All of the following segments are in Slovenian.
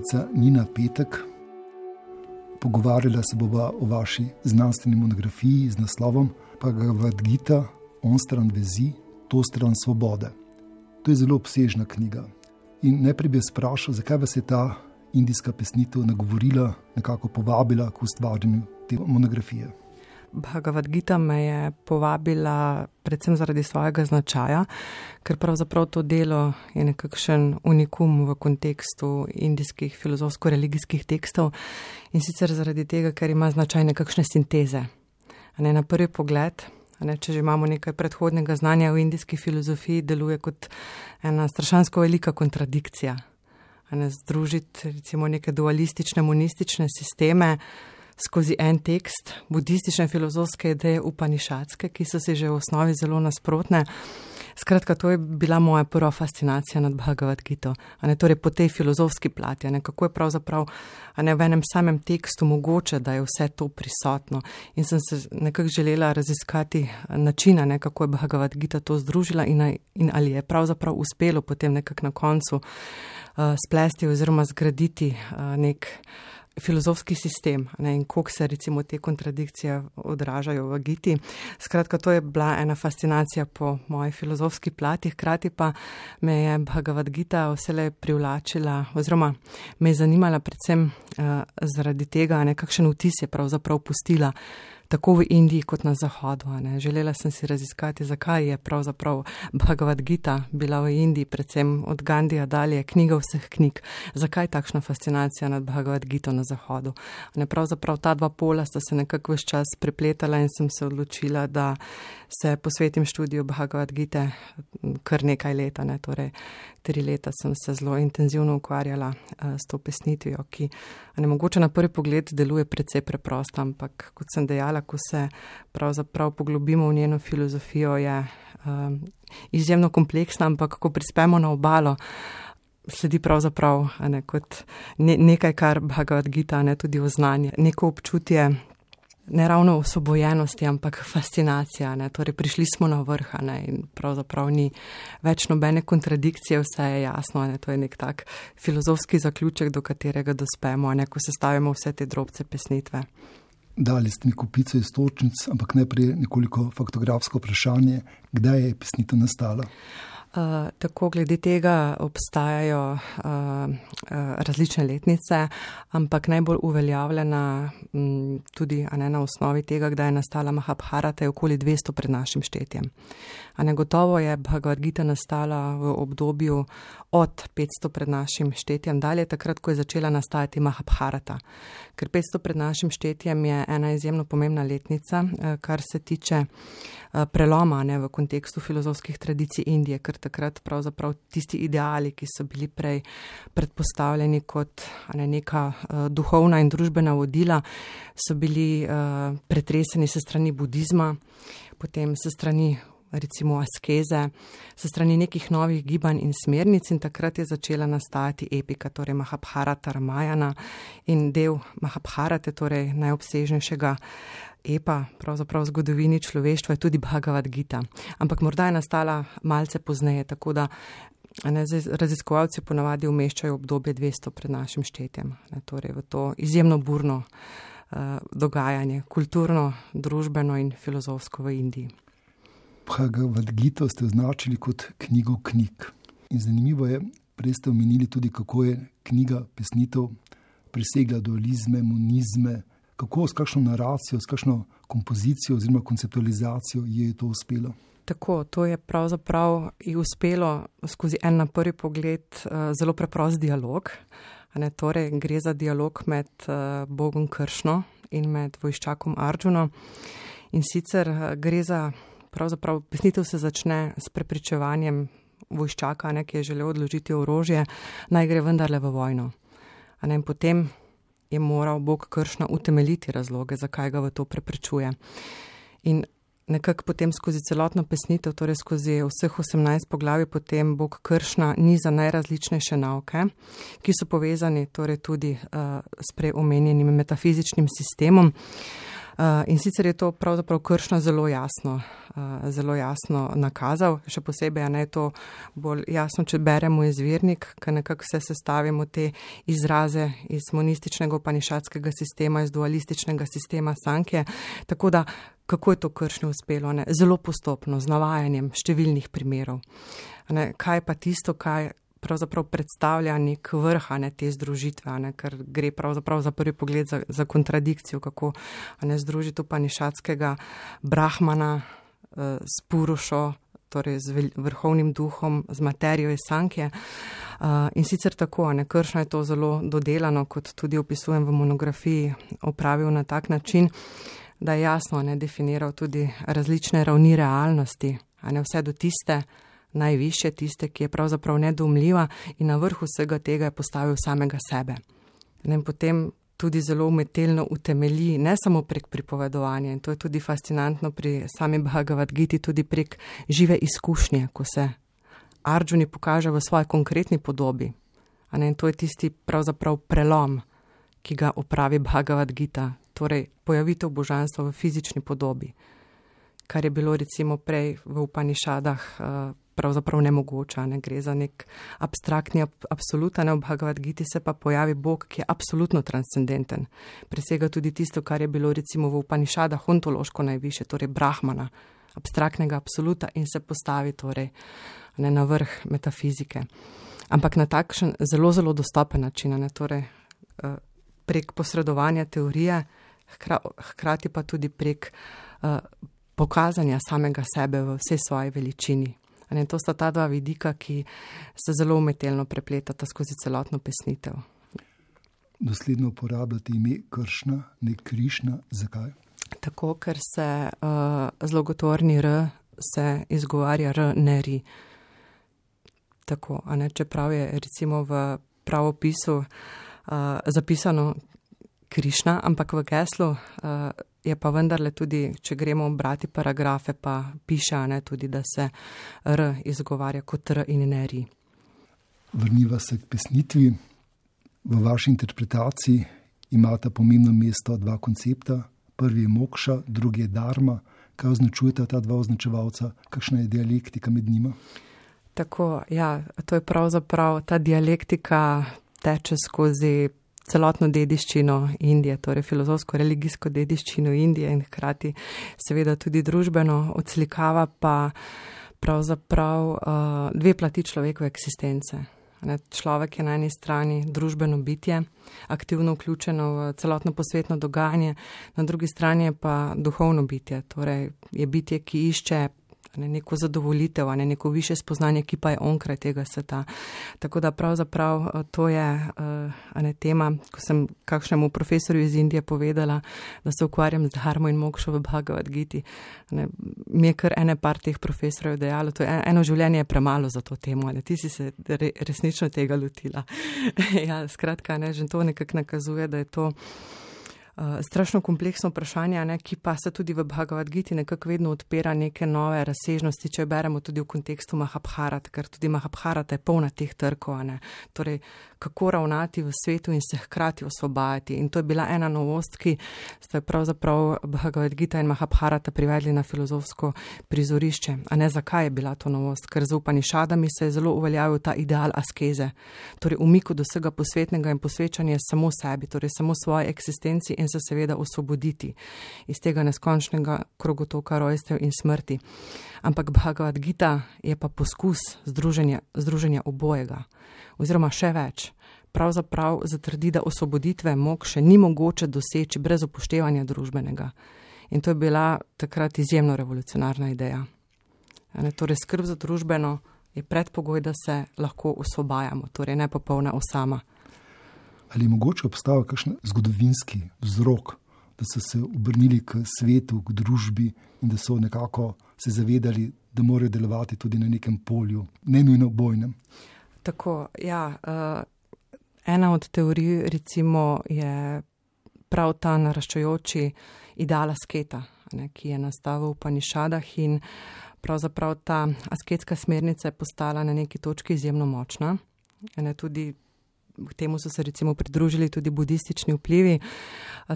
doktorica Nina Petek. Pogovarjala se bova o vaši znanstveni monografiji z naslovom Bhagavad Gita, on stran vezi, to stran svobode. To je zelo obsežna knjiga. In najprej bi jaz vprašal, zakaj vas je ta indijska pesnitev nagovorila, nekako povabila k ustvarjanju te monografije. Bhagavad Gita me je povabila predvsem zaradi svojega značaja, ker pravzaprav to delo je nekakšen unikum v kontekstu indijskih filozofsko-religijskih tekstov in sicer zaradi tega, ker ima značaj nekakšne sinteze. Ne, na prvi pogled, ne, če že imamo nekaj predhodnega znanja v indijski filozofiji, deluje kot ena strašansko velika kontradikcija. Ne, združiti recimo neke dualistične, monistične sisteme skozi en tekst budistične filozofske ideje upanišatske, ki so se že v osnovi zelo nasprotne. Skratka, to je bila moja prva fascinacija nad Bhagavad Gita, ne, torej po tej filozofski plati, ne, kako je pravzaprav ne, v enem samem tekstu mogoče, da je vse to prisotno. In sem se nekako želela raziskati načina, ne, kako je Bhagavad Gita to združila in, in ali je pravzaprav uspelo potem nekako na koncu uh, splesti oziroma zgraditi uh, nek filozofski sistem ne, in kako se recimo te kontradikcije odražajo v Giti. Skratka, to je bila ena fascinacija po moji filozofski plati, hkrati pa me je Bhagavad Gita vsele privlačila oziroma me je zanimala predvsem uh, zaradi tega, ne, kakšen vtis je pravzaprav pustila tako v Indiji kot na Zahodu. Želela sem si raziskati, zakaj je pravzaprav Bhagavad Gita bila v Indiji, predvsem od Gandija dalje, knjiga vseh knjig. Zakaj takšna fascinacija nad Bhagavad Gita na Zahodu? Ne, pravzaprav ta dva pola sta se nekako vse čas prepletala in sem se odločila, da se posvetim študiju Bhagavad Gita kar nekaj leta. Ne, torej, tri leta sem se zelo intenzivno ukvarjala uh, s to pesnitvijo, ki ne mogoče na prvi pogled deluje precej preprosto, ampak kot sem dejala, ko se pravzaprav poglobimo v njeno filozofijo, je uh, izjemno kompleksna, ampak ko prispemo na obalo. Sledi pravzaprav ne, kot ne, nekaj, kar Bhagavad Gita ne tudi oznanja, neko občutje ne ravno osvobojenosti, ampak fascinacija. Ne. Torej, prišli smo na vrh in pravzaprav ni več nobene kontradikcije, vse je jasno. Ne. To je nek tak filozofski zaključek, do katerega dospemo, ne, ko se stavimo vse te drobce pesnitve. Dali ste mi kupico istočnic, ampak najprej nekoliko faktografsko vprašanje, kdaj je pesnitev nastala. Uh, tako glede tega obstajajo uh, uh, različne letnice, ampak najbolj uveljavljena m, tudi ne, na osnovi tega, kdaj je nastala Mahabharata, je okoli 200 pred našim štetjem. A negotovo je Bhagavad Gita nastala v obdobju od 500 pred našim štetjem dalje, takrat, ko je začela nastajati Mahabharata. Ker 500 pred našim štetjem je ena izjemno pomembna letnica, kar se tiče preloma ne, v kontekstu filozofskih tradicij Indije, ker takrat pravzaprav tisti ideali, ki so bili prej predpostavljeni kot ne, neka uh, duhovna in družbena vodila, so bili pretreseni se strani budizma, potem se strani recimo askeze, se strani nekih novih gibanj in smernic in takrat je začela nastajati epika, torej Mahabharata Ramajana in del Mahabharate, torej najobsežnejšega epa, pravzaprav zgodovini človeštva, je tudi Bhagavad Gita. Ampak morda je nastala malce pozneje, tako da ne, raziskovalci ponavadi umeščajo obdobje 200 pred našim štetjem, ne, torej v to izjemno burno uh, dogajanje, kulturno, družbeno in filozofsko v Indiji. Bhagavad Gita ste označili kot knjigo knjig. In zanimivo je, prej ste omenili tudi, kako je knjiga pesnitev presegla dualizme, monizme, kako s kakšno naracijo, s kakšno kompozicijo oziroma konceptualizacijo je to uspelo. Tako, to je pravzaprav uspelo skozi en na prvi pogled uh, zelo preprost dialog. Ne, torej, gre za dialog med uh, Bogom Kršno in med vojščakom Arjuno. In sicer uh, gre za, pravzaprav, pesnitev se začne s prepričevanjem vojščaka, ne, ki je želel odložiti orožje, naj gre vendarle v vojno. Ne, potem je moral Bog kršno utemeljiti razloge, zakaj ga v to preprečuje. In nekako potem skozi celotno pesnitev, torej skozi vseh 18 poglavij, potem Bog kršna niza najrazličnejše nauke, ki so povezani torej tudi uh, s preomenjenim metafizičnim sistemom. Uh, in sicer je to pravzaprav kršno zelo jasno, uh, zelo jasno nakazal, še posebej je to bolj jasno, če beremo izvirnik, ker nekako se sestavimo te izraze iz monističnega panišatskega sistema, iz dualističnega sistema Sankje. Tako da, kako je to kršno uspelo? Ne? Zelo postopno, z navajanjem številnih primerov. Ne? Kaj pa tisto, kaj pravzaprav predstavlja nek vrh ne, te združitve, ne, ker gre pravzaprav za prvi pogled za, za kontradikcijo, kako ne združiti upanišatskega brahmana uh, s purušo, torej z vrhovnim duhom, z materijo iz sankje. Uh, in sicer tako, ne, kršno je to zelo dodelano, kot tudi opisujem v monografiji, opravil na tak način, da je jasno ne definiral tudi različne ravni realnosti, a ne vse do tiste, najviše, tiste, ki je pravzaprav nedomljiva in na vrhu vsega tega je postavil samega sebe. In potem tudi zelo umetelno utemelji, ne samo prek pripovedovanja, in to je tudi fascinantno pri sami Bhagavad Giti, tudi prek žive izkušnje, ko se Arjuni pokaže v svoji konkretni podobi. In to je tisti pravzaprav prelom, ki ga opravi Bhagavad Gita, torej pojavitev božanstva v fizični podobi, kar je bilo recimo prej v Upanišadah. Pravzaprav nemogoča. Ne gre za nek abstraktni, ab, absoluten, v Bhagavad Giti se pa pojavi Bog, ki je absolutno transcendenten. Presega tudi tisto, kar je bilo recimo v Upanišadah ontološko najviše, torej Brahmana, abstraktnega absoluta in se postavi torej ne, na vrh metafizike. Ampak na takšen zelo, zelo dostopen način, ne, torej eh, prek posredovanja teorije, hkrati pa tudi prek uh, pokazanja samega sebe v vsej svoji veličini. In to sta ta dva vidika, ki se zelo umetelno prepletata skozi celotno pesnitev. Dosledno uporabljate ime kršna, ne krišna. Zakaj? Tako, ker se uh, zlogotvorni R se izgovarja R, ne ri. Tako, ne, čeprav je recimo v pravopisu uh, zapisano krišna, ampak v geslu uh, je pa vendarle tudi, če gremo brati paragrafe, pa piše, ne, tudi, da se R izgovarja kot R in ne ri. Vrniva se k pesnitvi. V vaši interpretaciji imata pomembno mesto dva koncepta. Prvi je mokša, drugi je darma. Kaj označujeta ta dva označevalca, kakšna je dialektika med njima? Tako, ja, to je pravzaprav ta dialektika teče skozi celotno dediščino Indije, torej filozofsko-religijsko dediščino Indije in hkrati seveda tudi družbeno odslikava pa pravzaprav uh, dve plati človekove eksistence. Ne, človek je na eni strani družbeno bitje, aktivno vključeno v celotno posvetno dogajanje, na drugi strani je pa duhovno bitje, torej je bitje, ki išče ne, neko zadovolitev, ne, neko više spoznanje, ki pa je onkraj tega sveta. Tako da pravzaprav eh, to je uh, ne, tema, ko sem kakšnemu profesorju iz Indije povedala, da se ukvarjam z Dharmo in Mokšo v Bhagavad Giti. Ne, mi je kar ene par teh profesorjev dejalo, to je eno življenje je premalo za to temo, ne, ti si se re, resnično tega lotila. ja, skratka, ne, že to nekako nakazuje, da je to. Eh, strašno kompleksno vprašanje, ne, ki pa se tudi v Bhagavad Giti nekako vedno odpira neke nove razsežnosti, če beremo tudi v kontekstu Mahabharata, ker tudi Mahabharata je polna teh trkov, torej kako ravnati v svetu in se hkrati osvobajati. In to je bila ena novost, ki sta pravzaprav Bhagavad Gita in Mahabharata privedli na filozofsko prizorišče. A ne zakaj je bila to novost? Ker z upanišadami se je zelo uveljavil ta ideal askeze, torej umik od vsega posvetnega in posvečanje samo sebi, torej samo svoji eksistenci in se seveda osvoboditi iz tega neskončnega krogotoka rojstev in smrti. Ampak Bhagavad Gita je pa poskus združenja, združenja obojega, oziroma še več. Pravzaprav zatrdi, da osvoboditve mokše ni mogoče doseči brez upoštevanja družbenega. In to je bila takrat izjemno revolucionarna ideja. Torej, skrb za družbeno je predpogoj, da se lahko osvobajamo, torej ne popolna osama ali mogoče obstajati kakšen zgodovinski vzrok, da so se obrnili k svetu, k družbi in da so nekako se zavedali, da morajo delovati tudi na nekem polju, ne nujno bojnem. Tako, ja, uh, ena od teorij recimo, je prav ta naraščajoči ideal asketa, ne, ki je nastal v Panišadah in pravzaprav ta asketska smernica je postala na neki točki izjemno močna. Ne, tudi temu so se recimo pridružili tudi budistični vplivi,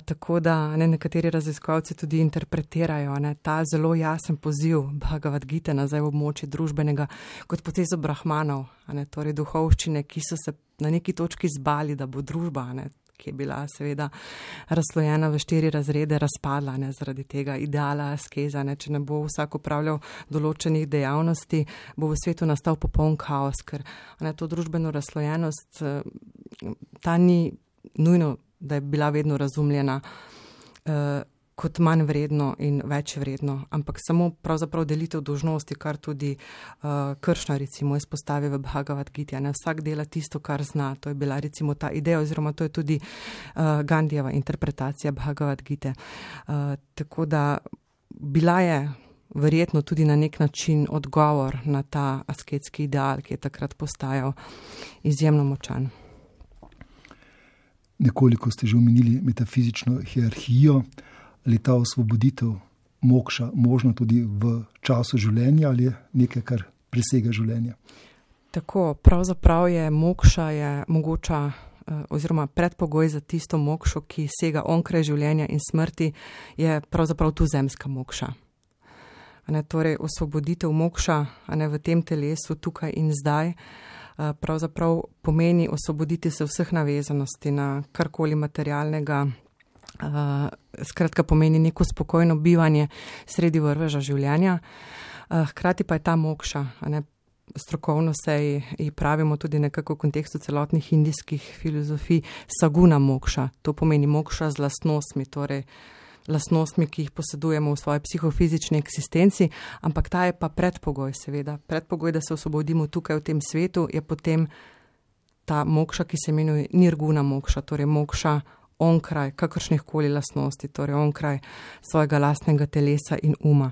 tako da ne, nekateri raziskovalci tudi interpretirajo ne, ta zelo jasen poziv Bhagavad Gita nazaj v območje družbenega kot potezo brahmanov, ne, torej duhovščine, ki so se na neki točki zbali, da bo družba, ne, ki je bila seveda razslojena v štiri razrede, razpadla ne, zaradi tega ideala askeza. Ne, če ne bo vsak upravljal določenih dejavnosti, bo v svetu nastal popoln kaos, ker ne, to družbeno razslojenost, eh, ta ni nujno, da je bila vedno razumljena. Uh, kot manj vredno in več vredno, ampak samo pravzaprav delitev dožnosti, kar tudi uh, Kršna recimo izpostavi v Bhagavad Gita. Ne vsak dela tisto, kar zna. To je bila recimo ta ideja oziroma to je tudi uh, Gandijeva interpretacija Bhagavad Gita. Uh, tako da bila je verjetno tudi na nek način odgovor na ta asketski ideal, ki je takrat postajal izjemno močan. Nekoliko ste že omenili metafizično hierarhijo ali ta osvoboditev mokša možna tudi v času življenja ali je nekaj, kar presega življenje. Tako, pravzaprav je mokša je mogoča eh, oziroma predpogoj za tisto mokšo, ki sega onkraj življenja in smrti, je pravzaprav tu zemska mokša. Ne, torej, osvoboditev mokša ne, v tem telesu, tukaj in zdaj, eh, pravzaprav pomeni osvoboditi se vseh navezanosti na karkoli materialnega, uh, skratka pomeni neko spokojno bivanje sredi vrveža življenja. Uh, hkrati pa je ta mokša, ne, strokovno se ji pravimo tudi nekako v kontekstu celotnih indijskih filozofij, saguna mokša. To pomeni mokša z lastnostmi, torej lastnostmi, ki jih posedujemo v svoji psihofizični eksistenci, ampak ta je pa predpogoj, seveda. Predpogoj, da se osvobodimo tukaj v tem svetu, je potem ta mokša, ki se imenuje nirguna mokša, torej mokša onkraj kakršnih koli lastnosti, torej onkraj svojega lastnega telesa in uma.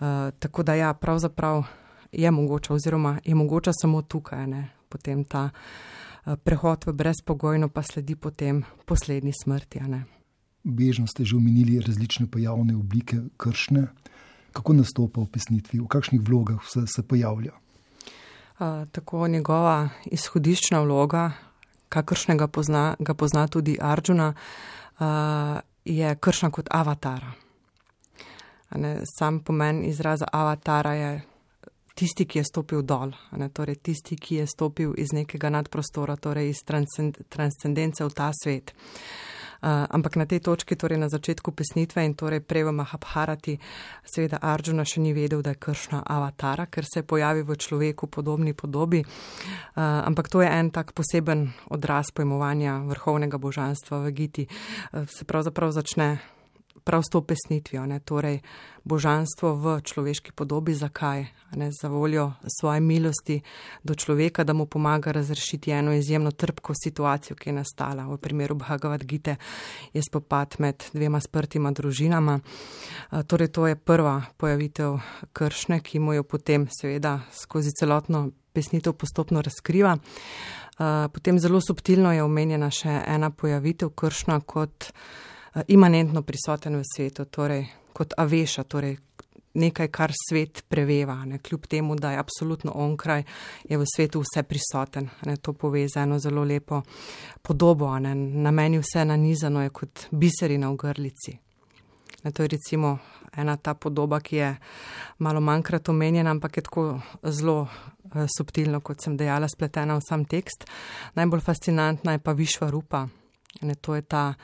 Uh, tako da ja, pravzaprav je mogoče, oziroma je mogoče samo tukaj, ne? potem ta uh, prehod v brezpogojno pa sledi potem poslednji smrti. Bežno ste že omenili različne pojavne oblike kršne. Kako nastopa v pesnitvi, v kakšnih vlogah se, se pojavlja? Uh, tako njegova izhodiščna vloga, kakršnega pozna, ga pozna tudi Arjuna, uh, je kršna kot avatara. Ne, sam pomen izraza avatara je tisti, ki je stopil dol, ne, torej tisti, ki je stopil iz nekega nadprostora, torej iz transcendence v ta svet. Uh, ampak na tej točki, torej na začetku pesnitve in torej prej v Mahabharati, seveda Arjuna še ni vedel, da je kršna avatara, ker se pojavi v človeku podobni podobi. Uh, ampak to je en tak poseben odraz pojmovanja vrhovnega božanstva v Giti. Uh, se pravzaprav začne prav s to pesnitvijo, ne, torej božanstvo v človeški podobi, zakaj, ne, za voljo svoje milosti do človeka, da mu pomaga razrešiti eno izjemno trpko situacijo, ki je nastala. V primeru Bhagavad Gite je spopad med dvema sprtima družinama. Torej, to je prva pojavitev kršne, ki mu jo potem seveda skozi celotno pesnitev postopno razkriva. Potem zelo subtilno je omenjena še ena pojavitev kršna kot imanentno prisoten v svetu, torej kot aveša, torej nekaj, kar svet preveva, ne, kljub temu, da je absolutno onkraj, je v svetu vse prisoten. Ne, to pove za eno zelo lepo podobo, ne, na meni vse nanizano je kot biserina v grlici. Ne, to je recimo ena ta podoba, ki je malo manjkrat omenjena, ampak je tako zelo uh, subtilno, kot sem dejala, spletena v sam tekst. Najbolj fascinantna je pa višva rupa. Ne, to je ta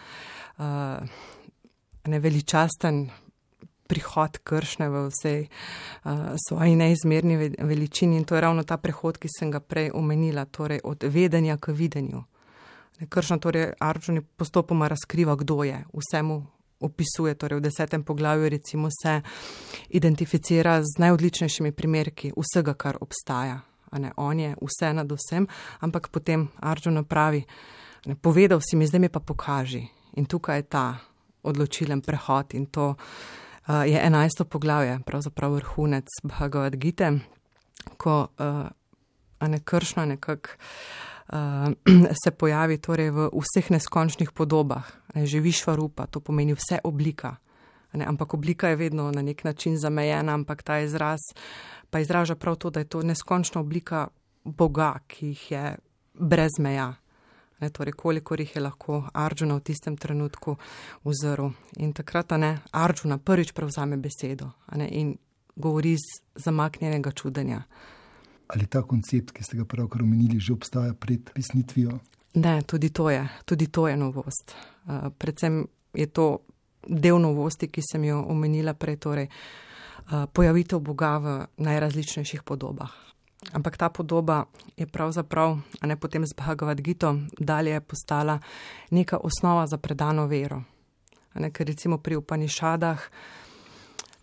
uh, neveličasten prihod kršne v vsej uh, svoji neizmerni veličini in to je ravno ta prehod, ki sem ga prej omenila, torej od vedenja k videnju. Kršna torej Arčuni postopoma razkriva, kdo je, vsemu opisuje, torej v desetem poglavju recimo se identificira z najodličnejšimi primerki vsega, kar obstaja. Ne, on je vse nad vsem, ampak potem Arčuna pravi, ne, povedal si mi, zdaj mi pa pokaži. In tukaj je ta odločilen prehod in to uh, je enajsto poglavje, pravzaprav vrhunec Bhagavad Gita, ko uh, ne kršno nekako uh, se pojavi torej v vseh neskončnih podobah. Ne, že višva rupa, to pomeni vse oblika. Ne, ampak oblika je vedno na nek način zamejena, ampak ta izraz pa izraža prav to, da je to neskončna oblika Boga, ki jih je brez meja Ne, torej, koliko jih je lahko Arjuna v tistem trenutku vzrl. In takrat ne, Arjuna prvič prevzame besedo ne, in govori z zamaknjenega čudenja. Ali ta koncept, ki ste ga pravkar omenili, že obstaja pred pisnitvijo? Ne, tudi to je, tudi to je novost. Uh, predvsem je to del novosti, ki sem jo omenila prej, torej uh, pojavitev Boga v najrazličnejših podobah. Ampak ta podoba je pravzaprav, a ne potem z Bhagavad Gita, dalje postala neka osnova za predano vero. Ne, ker recimo pri Upanišadah,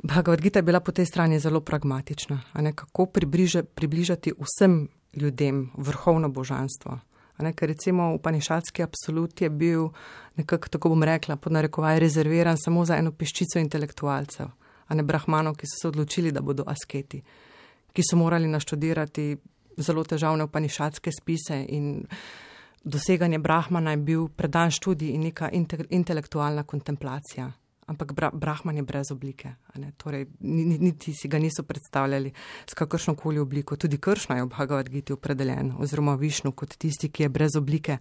Bhagavad Gita je bila po tej strani zelo pragmatična. Ne, kako približe, približati vsem ljudem vrhovno božanstvo. Ne, ker recimo Upanišadski absolut je bil nekako, tako bom rekla, pod narekovaj rezerviran samo za eno peščico intelektualcev, a ne brahmanov, ki so se odločili, da bodo asketi ki so morali naštudirati zelo težavne upanišatske spise in doseganje Brahmana je bil predan študij in neka intelektualna kontemplacija. Ampak bra, Brahman je brez oblike, torej, niti si ga niso predstavljali s kakršno koli obliko. Tudi kršna je v Bhagavad Gita opredeljen, oziroma višnu kot tisti, ki je brez oblike.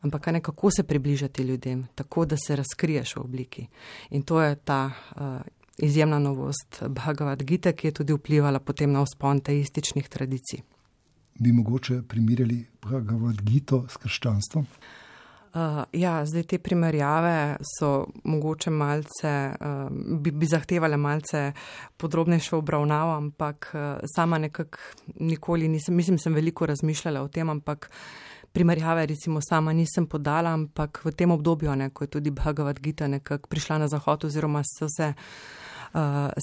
Ampak ne, kako se približati ljudem, tako da se razkriješ v obliki. In to je ta uh, izjemna novost Bhagavad Gita, ki je tudi vplivala potem na vzpon teističnih tradicij. Bi mogoče primerjali Bhagavad Gita s krščanstvom? Uh, ja, zdaj te primerjave so mogoče malce, uh, bi, bi zahtevale malce podrobnejšo obravnavo, ampak uh, sama nekako nikoli nisem, mislim, sem veliko razmišljala o tem, ampak primerjave recimo sama nisem podala, ampak v tem obdobju, ne, ko je tudi Bhagavad Gita nekako prišla na zahod oziroma so se uh,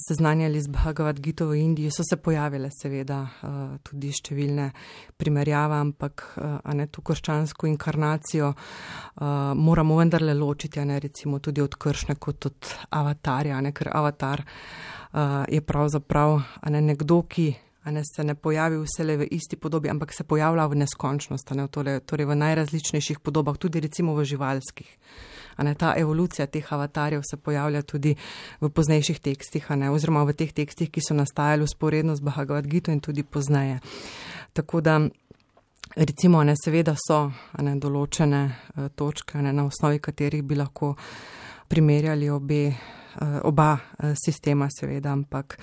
seznanjali z Bhagavad Gita v Indiji, so se pojavile seveda uh, tudi številne primerjave, ampak uh, ne to krščansko inkarnacijo uh, moramo vendarle ločiti, ne recimo tudi od kršne kot od avatarja, ne, ker avatar uh, je pravzaprav ne, nekdo, ki ne, se ne pojavi vse le v isti podobi, ampak se pojavlja v neskončnost, ne, torej, torej v najrazličnejših podobah, tudi recimo v živalskih. Ne, ta evolucija teh avatarjev se pojavlja tudi v poznejših tekstih, ne, oziroma v teh tekstih, ki so nastajali usporedno z Bhagavad Gita in tudi pozneje. Tako da, recimo, ne, seveda so ne, določene uh, točke, ne, na osnovi katerih bi lahko primerjali obe. Eh, oba eh, sistema, seveda, ampak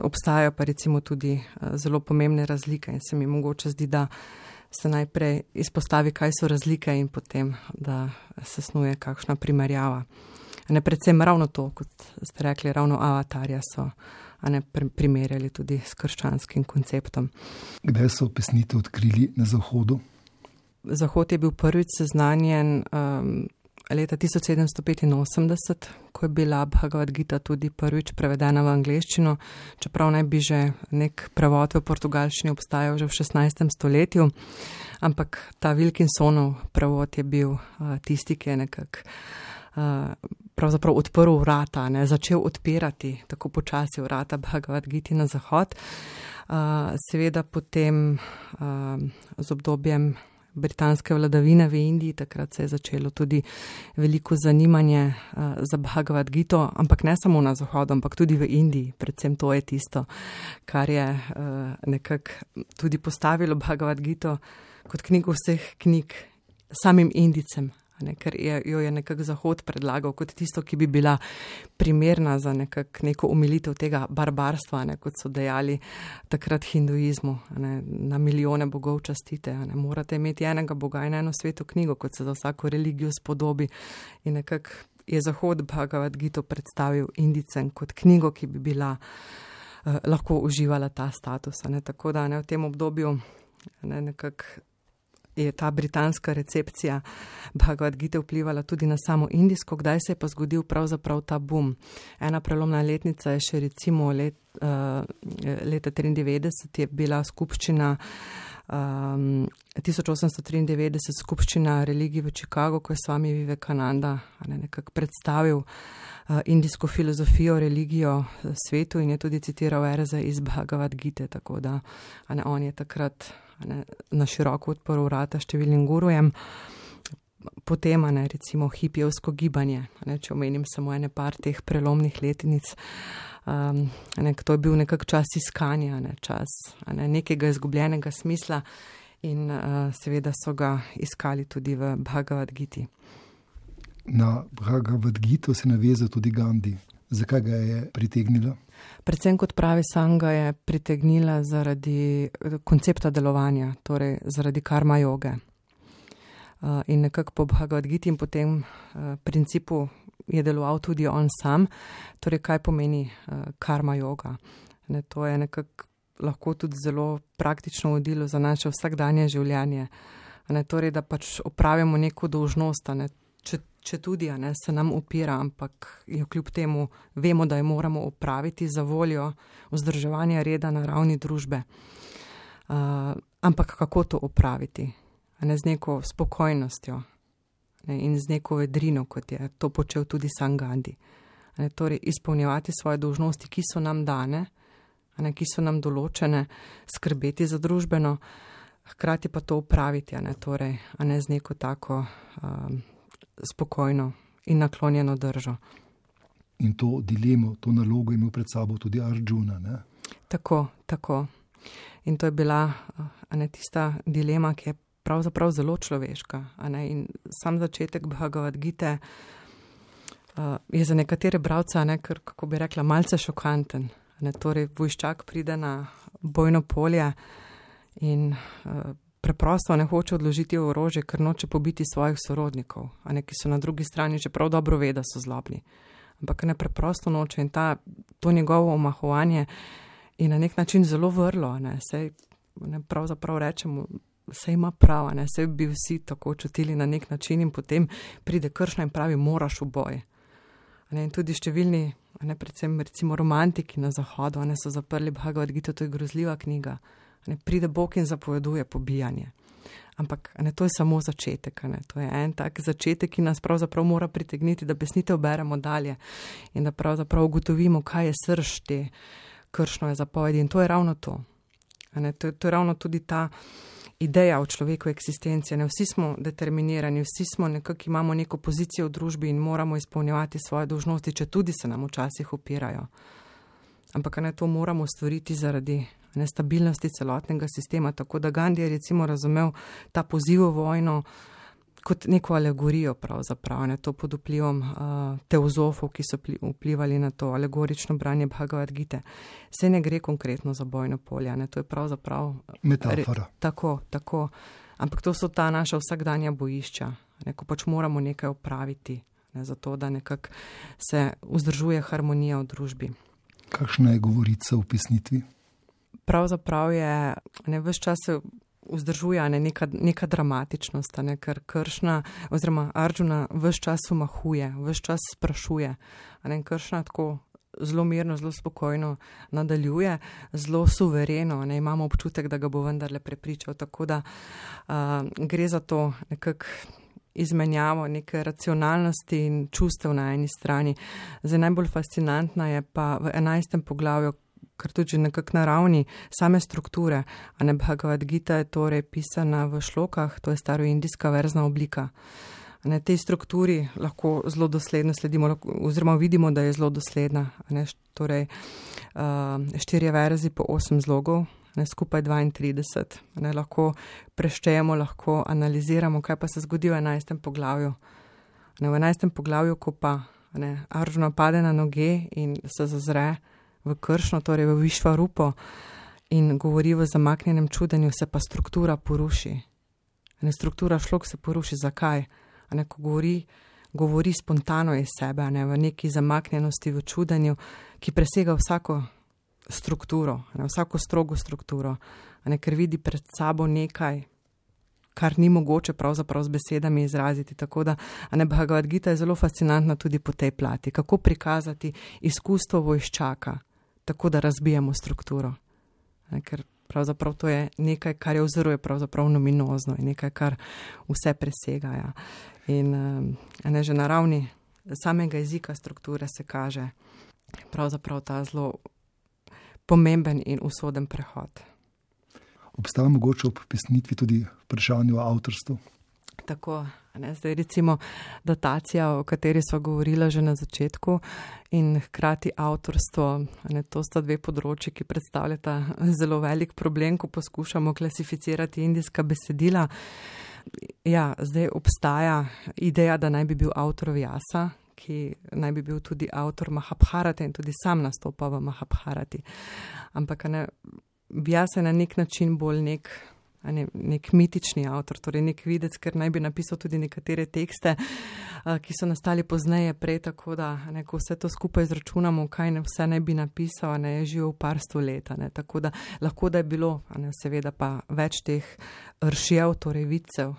obstajajo pa recimo tudi zelo pomembne razlike in se mi mogoče zdi, da se najprej izpostavi, kaj so razlike in potem, da se snuje kakšna primerjava. Ne predvsem ravno to, kot ste rekli, ravno avatarja so ne, primerjali tudi s krščanskim konceptom. Kdaj so pesnite odkrili na Zahodu? Zahod je bil prvič seznanjen um, leta 1785, ko je bila Bhagavad Gita tudi prvič prevedena v angleščino, čeprav naj bi že nek prevod v portugalščini obstajal že v 16. stoletju, ampak ta Wilkinsonov prevod je bil uh, tisti, ki je nekako uh, pravzaprav odprl vrata, ne, začel odpirati tako počasi vrata Bhagavad Gita na zahod. Uh, seveda potem uh, z obdobjem britanske vladavine v Indiji, takrat se je začelo tudi veliko zanimanje uh, za Bhagavad Gita, ampak ne samo na Zahodu, ampak tudi v Indiji. Predvsem to je tisto, kar je uh, nekako tudi postavilo Bhagavad Gita kot knjigo vseh knjig samim Indicem ne, ker je, jo je nekako Zahod predlagal kot tisto, ki bi bila primerna za nekak, neko umilitev tega barbarstva, ne, kot so dejali takrat hinduizmu. Ne, na milijone bogov častite, ne, morate imeti enega boga in eno sveto knjigo, kot se za vsako religijo spodobi. In nekako je Zahod Bhagavad Gita predstavil Indicem kot knjigo, ki bi bila eh, lahko uživala ta status. Ne, tako da ne, v tem obdobju ne, nekako je ta britanska recepcija Bhagavad Gita vplivala tudi na samo indijsko, kdaj se je pa zgodil pravzaprav ta boom. Ena prelomna letnica je še recimo let, uh, leta 93 je bila skupščina. Um, 1893 skupščina religij v Chicagu, ko je s vami Vivekananda ne, nekako predstavil uh, indijsko filozofijo, religijo svetu in je tudi citiral Erze iz Bhagavad Gita, tako da ne, on je takrat ne, na široko odprl vrata številnim gurujem. Potem, ne, recimo, hipijevsko gibanje, ne, če omenim samo ene par teh prelomnih letnic. Um, ne, to je bil nekak čas iskanja, ne, čas ne, nekega izgubljenega smisla In uh, seveda so ga iskali tudi v Bhagavad Giti. Na Bhagavad Gita se naveza tudi Gandhi. Zakaj ga je pritegnila? Predvsem kot pravi sam ga je pritegnila zaradi koncepta delovanja, torej zaradi karma joge. Uh, in nekako po Bhagavad Gita in potem uh, principu je deloval tudi on sam. Torej, kaj pomeni karma joga? Ne, to je nekako lahko tudi zelo praktično vodilo za naše vsakdanje življenje. Ne, torej, da pač opravimo neko dolžnost, ne, če, tudi ne, se nam upira, ampak jo kljub temu vemo, da jo moramo opraviti za voljo vzdrževanja reda na ravni družbe. Uh, ampak kako to opraviti? Ne, z neko spokojnostjo ne, in z neko vedrino, kot je to počel tudi San Gandhi. Ne, torej, izpolnjevati svoje dolžnosti, ki so nam dane, ne, ki so nam določene, skrbeti za družbeno, hkrati pa to upraviti, ne, torej, ne z neko tako um, spokojno in naklonjeno držo. In to dilemo, to nalogo je imel pred sabo tudi Arjuna. Ne? Tako, tako. In to je bila ne, tista dilema, ki je pravzaprav zelo človeška. In sam začetek Bhagavad Gita uh, je za nekatere bralce, kako bi rekla, malce šokanten. Ne, torej, vojščak pride na bojno polje in uh, preprosto ne hoče odložiti orožje, ker noče pobiti svojih sorodnikov, ne, ki so na drugi strani že prav dobro ve, da so zlobni. Ampak ne preprosto noče in ta, to njegovo omahovanje je na nek način zelo vrlo. Ne, sej, ne, pravzaprav rečemo, vse ima prav, ne, sej bi vsi tako čutili na nek način in potem pride kršna in pravi, moraš v boj. Ne, in tudi številni ne, predvsem recimo romantiki na zahodu, ne so zaprli Bhagavad Gita, to je grozljiva knjiga. Ne, pride Bog in zapoveduje pobijanje. Ampak ne, to je samo začetek. Ne, to je en tak začetek, ki nas pravzaprav mora pritegniti, da besnitev beremo dalje in da pravzaprav ugotovimo, kaj je srž te kršnove zapovedi. In to je ravno to. Ne, to, to je ravno tudi ta ideja o človeku eksistencije. Ne, vsi smo determinirani, vsi smo nekako imamo neko pozicijo v družbi in moramo izpolnjevati svoje dožnosti, če tudi se nam včasih upirajo. Ampak ne to moramo storiti zaradi nestabilnosti celotnega sistema. Tako da Gandhi je recimo razumel ta poziv v vojno kot neko alegorijo, pravzaprav ne to pod vplivom uh, teozofov, ki so vplivali na to alegorično branje Bhagavad Gita. Se ne gre konkretno za bojno polje, ne to je pravzaprav metafora. Re, tako, tako. Ampak to so ta naša vsakdanja bojišča, ne, ko pač moramo nekaj opraviti, ne, zato da nekako se vzdržuje harmonija v družbi. Kakšna je govorica v pisnitvi? Pravzaprav je ne vse čas vzdržuje ne, neka, neka dramatičnost, ne, ker kršna, oziroma Arjuna vse čas umahuje, vse čas sprašuje. Ne, kršna tako zelo mirno, zelo spokojno nadaljuje, zelo suvereno, ne, imamo občutek, da ga bo vendarle prepričal. Tako da uh, gre za to nekako. Izmenjavo neke racionalnosti in čustev na eni strani. Zdaj, najbolj fascinantna je pa v enajstem poglavju, kar tudi nekako na ravni same strukture. A ne Bhagavad Gita je torej pisana v šlokah, to je staroindijska verzna oblika. Na tej strukturi lahko zelo dosledno sledimo, oziroma vidimo, da je zelo dosledna. Ne, torej, uh, štirje verzi po osem zlogov, ne, skupaj 32. Ne, lahko preštejemo, lahko analiziramo, kaj pa se zgodi v enajstem poglavju. Ne, v enajstem poglavju, ko pa Aržuna pade na noge in se zazre, v kršno, torej v višva rupo in govori v zamaknjenem čudenju, se pa struktura poruši. Ne struktura šlok se poruši, zakaj? Ne, ko govori, govori spontano iz sebe, ne, v neki zamaknjenosti, v čudenju, ki presega vsako strukturo, ne, vsako strogo strukturo, ne, ker vidi pred sabo nekaj, kar ni mogoče pravzaprav z besedami izraziti. Tako da ne Bhagavad Gita je zelo fascinantna tudi po tej plati, kako prikazati izkustvo vojščaka tako da razbijamo strukturo. Ker pravzaprav to je nekaj, kar je vzoruje pravzaprav nominozno in nekaj, kar vse presega. Ja. In ne, že na ravni samega jezika strukture se kaže pravzaprav ta zelo pomemben in usoden prehod. Obstaja mogoče ob pisnitvi tudi vprašanje o avtorstvu? Tako, Ne, zdaj, recimo, datacija, o kateri smo govorili že na začetku, in hkrati avtorstvo. Ne, to sta dve področji, ki predstavljata zelo velik problem, ko poskušamo klasificirati indijska besedila. Ja, zdaj obstaja ideja, da naj bi bil avtor Vyasa, ki naj bi bil tudi avtor Mahabharata in tudi sam nastopa v Mahabharati. Ampak ne, Vyasa je na nek način bolj nek ne, nek mitični avtor, torej nek videc, ker naj bi napisal tudi nekatere tekste, ki so nastali pozneje, prej tako da, ne, ko vse to skupaj izračunamo, kaj ne vse naj bi napisal, ne je živel par stoletja. Tako da lahko da je bilo, ne, seveda pa več teh ršjev, torej vicev.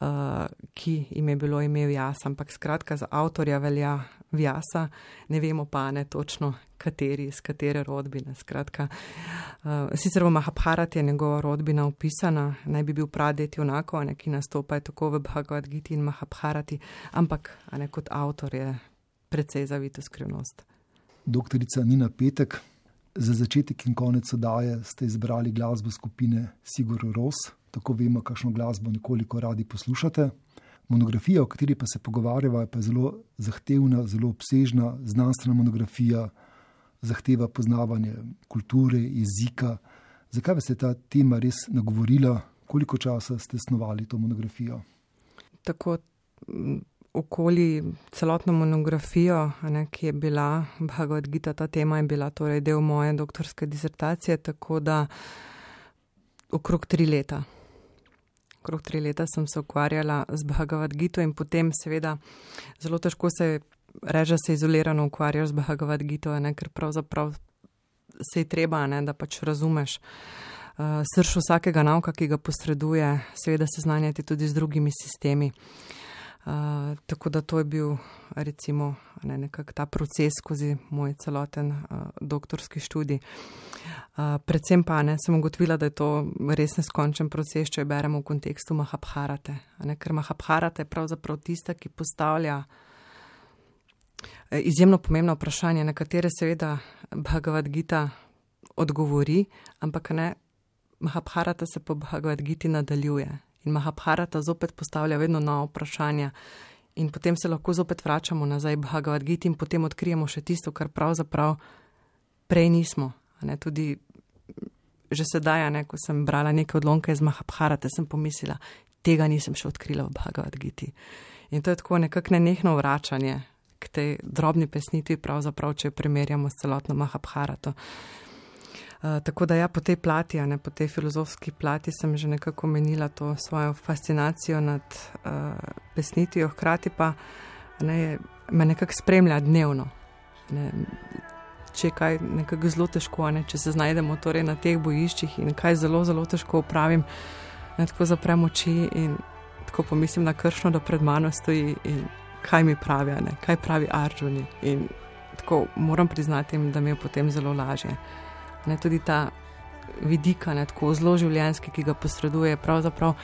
Uh, ki jim je bilo ime Vjasa, ampak skratka za avtorja velja Vjasa, ne vemo pa ne točno, kateri, iz katere rodbine. Skratka, uh, sicer v Mahabharati je njegova rodbina opisana, naj bi bil pradet junako, ki nastopajo tako v Bhagavad Gita in Mahabharati, ampak ne, kot avtor je precej zavita skrivnost. Doktorica Nina Petek, za začetek in konec oddaje ste izbrali glasbo skupine Sigur Ros, tako vemo, kakšno glasbo nekoliko radi poslušate. Monografija, o kateri pa se pogovarjava, je pa zelo zahtevna, zelo obsežna, znanstvena monografija, zahteva poznavanje kulture, jezika. Zakaj vas je ta tema res nagovorila, koliko časa ste snovali to monografijo? Tako okoli celotno monografijo, ne, ki je bila Bhagavad Gita, ta tema je bila torej del moje doktorske disertacije, tako da okrog tri leta. Okrog tri leta sem se ukvarjala z Bhagavad Gita in potem seveda zelo težko se reče, da se izolirano ukvarjaš z Bhagavad Gita, ker pravzaprav se je treba, ne, da pač razumeš uh, srž vsakega nauka, ki ga posreduje, seveda se znanjati tudi z drugimi sistemi. Uh, tako da to je bil recimo ne, nekak ta proces skozi moj celoten uh, doktorski študij. Uh, predvsem pa ne, sem ugotovila, da je to res neskončen proces, če beremo v kontekstu Mahabharate. Ne, ker Mahabharate je pravzaprav tista, ki postavlja uh, Eh, izjemno pomembno vprašanje, na katere seveda Bhagavad Gita odgovori, ampak ne, Mahabharata se po Bhagavad Giti nadaljuje in Mahabharata zopet postavlja vedno nova vprašanja. In potem se lahko zopet vračamo nazaj v Bhagavad Gita in potem odkrijemo še tisto, kar pravzaprav prej nismo. Ne, tudi že sedaj, ne, ko sem brala neke odlomke iz Mahabharata, sem pomislila, tega nisem še odkrila v Bhagavad Gita. In to je tako nekakšno nehno vračanje k tej drobni pesnitvi, pravzaprav, če jo primerjamo s celotno Mahabharato. Uh, tako da ja, po tej plati, ne, po tej filozofski plati sem že nekako menila to svojo fascinacijo nad uh, pesnitvijo, hkrati pa ne, me nekako spremlja dnevno. Ne, če kaj nekako zelo težko, ne, če se znajdemo torej na teh bojiščih in kaj zelo, zelo težko upravim, ne, tako zaprem oči in tako pomislim na kršno, da pred mano stoji in kaj mi pravijo, kaj pravi Arjuni. In tako moram priznati, da mi je potem zelo lažje. Ne, tudi ta vidik, tako zelo življenjski, ki ga posreduje, je pravzaprav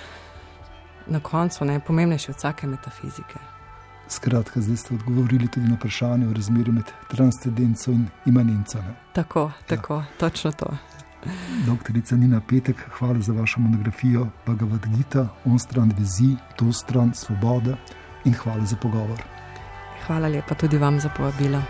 na koncu najpomembnejši od vsake metafizike. Skratka, zdaj ste odgovorili tudi na vprašanje o razmerju med transcendenco in imanenco. Ne? Tako, ja. tako, ja. točno to. Doktorica Nina Petek, hvala za vašo monografijo Bhagavad Gita, on stran vezi, to stran svobode in hvala za pogovor. Hvala lepa tudi vam za povabilo.